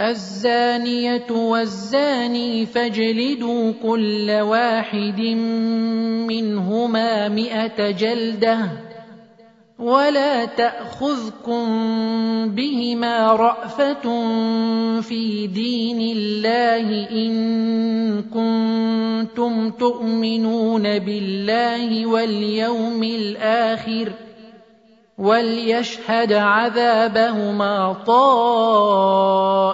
الزانية والزاني فاجلدوا كل واحد منهما مائه جلدة ولا تأخذكم بهما رأفة في دين الله إن كنتم تؤمنون بالله واليوم الآخر وليشهد عذابهما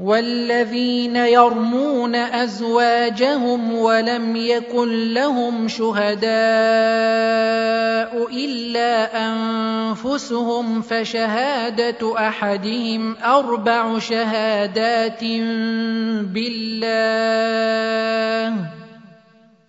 والذين يرمون أزواجهم ولم يكن لهم شهداء إلا أنفسهم فشهادة أحدهم أربع شهادات بالله.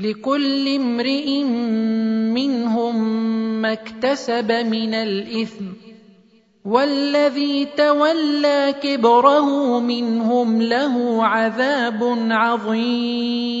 لكل امرئ منهم ما اكتسب من الإثم والذي تولى كبره منهم له عذاب عظيم.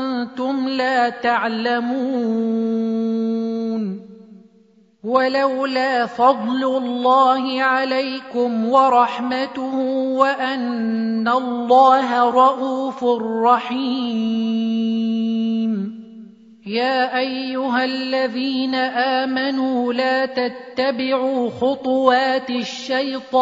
وأنتم لا تعلمون ولولا فضل الله عليكم ورحمته وأن الله رءوف رحيم. يا أيها الذين آمنوا لا تتبعوا خطوات الشيطان.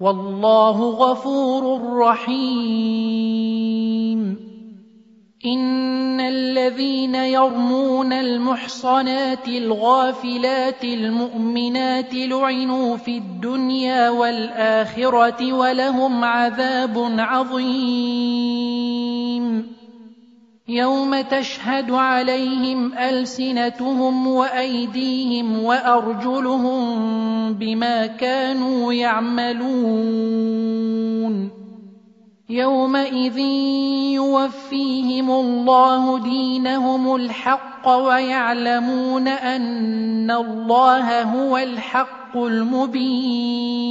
والله غفور رحيم. إن الذين يرمون المحصنات الغافلات المؤمنات لعنوا في الدنيا والآخرة ولهم عذاب عظيم. يوم تشهد عليهم ألسنتهم وأيديهم وأرجلهم بما كانوا يعملون. يومئذ يوفيهم الله دينهم الحق ويعلمون أن الله هو الحق المبين.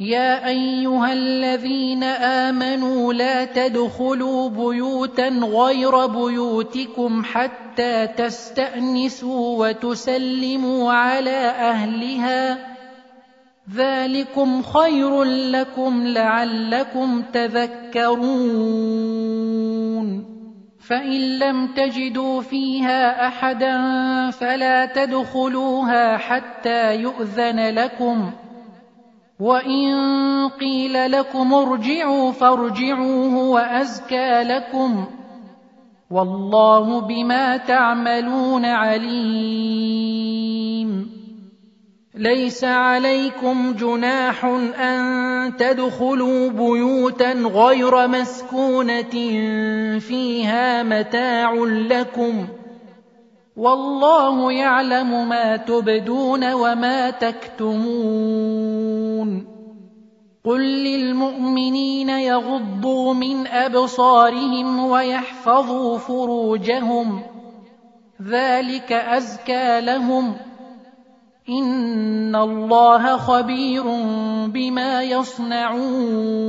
يا أيها الذين آمنوا لا تدخلوا بيوتا غير بيوتكم حتى تستأنسوا وتسلموا على أهلها. ذلكم خير لكم لعلكم تذكرون. فإن لم تجدوا فيها أحدا فلا تدخلوها حتى يؤذن لكم. وان قيل لكم ارجعوا فارجعوا هو ازكى لكم والله بما تعملون عليم ليس عليكم جناح ان تدخلوا بيوتا غير مسكونه فيها متاع لكم والله يعلم ما تبدون وما تكتمون قل للمؤمنين يغضوا من أبصارهم ويحفظوا فروجهم ذلك أزكى لهم إن الله خبير بما يصنعون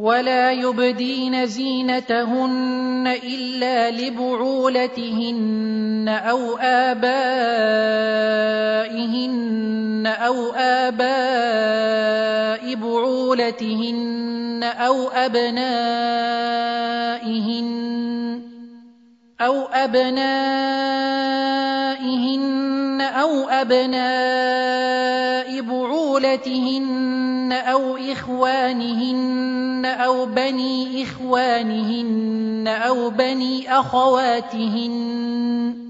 ولا يبدين زينتهن إلا لبعولتهن أو آبائهن أو آباء بعولتهن أو أبنائهن أو أبنائهن أو ابناء بعولتهن أو اخوانهن أو بني إخوانهن أو بني أخواتهن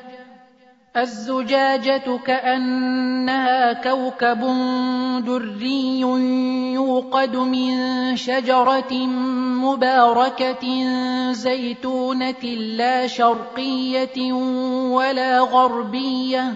الزجاجة كأنها كوكب دري يوقد من شجرة مباركة زيتونة لا شرقية ولا غربية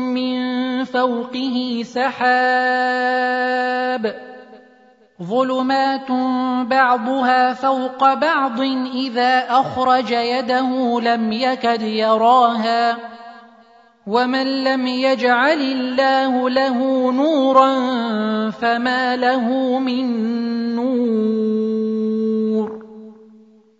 من فوقه سحاب ظلمات بعضها فوق بعض إذا أخرج يده لم يكد يراها ومن لم يجعل الله له نورا فما له من نور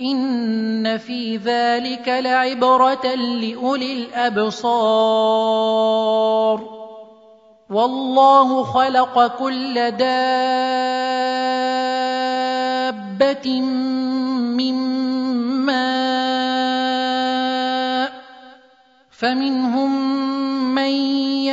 إن في ذلك لعبرة لأولي الأبصار والله خلق كل دابة من ماء فمنهم من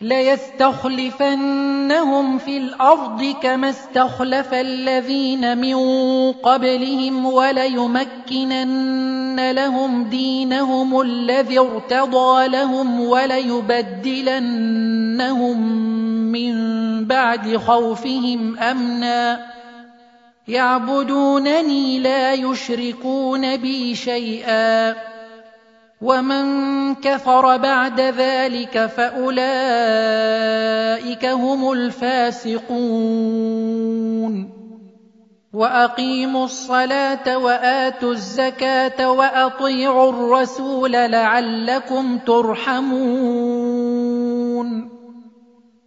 ليستخلفنهم في الأرض كما استخلف الذين من قبلهم وليمكنن لهم دينهم الذي ارتضى لهم وليبدلنهم من بعد خوفهم امنا يعبدونني لا يشركون بي شيئا ومن كفر بعد ذلك فأولئك هم الفاسقون. وأقيموا الصلاة وآتوا الزكاة وأطيعوا الرسول لعلكم ترحمون.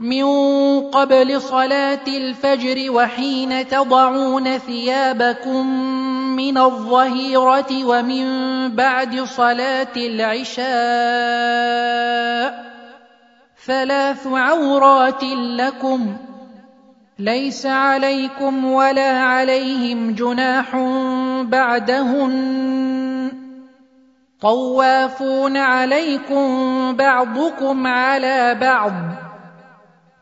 من قبل صلاة الفجر وحين تضعون ثيابكم من الظهيرة ومن بعد صلاة العشاء ثلاث عورات لكم ليس عليكم ولا عليهم جناح بعدهن. طوافون عليكم بعضكم على بعض.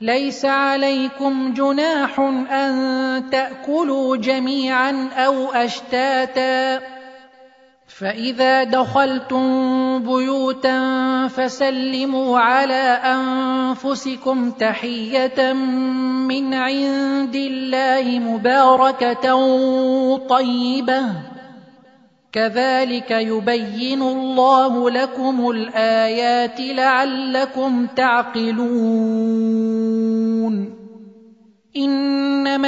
ليس عليكم جناح أن تأكلوا جميعا أو أشتاتا. فإذا دخلتم بيوتا فسلموا على أنفسكم تحية من عند الله مباركة طيبة. كذلك يبين الله لكم الآيات لعلكم تعقلون.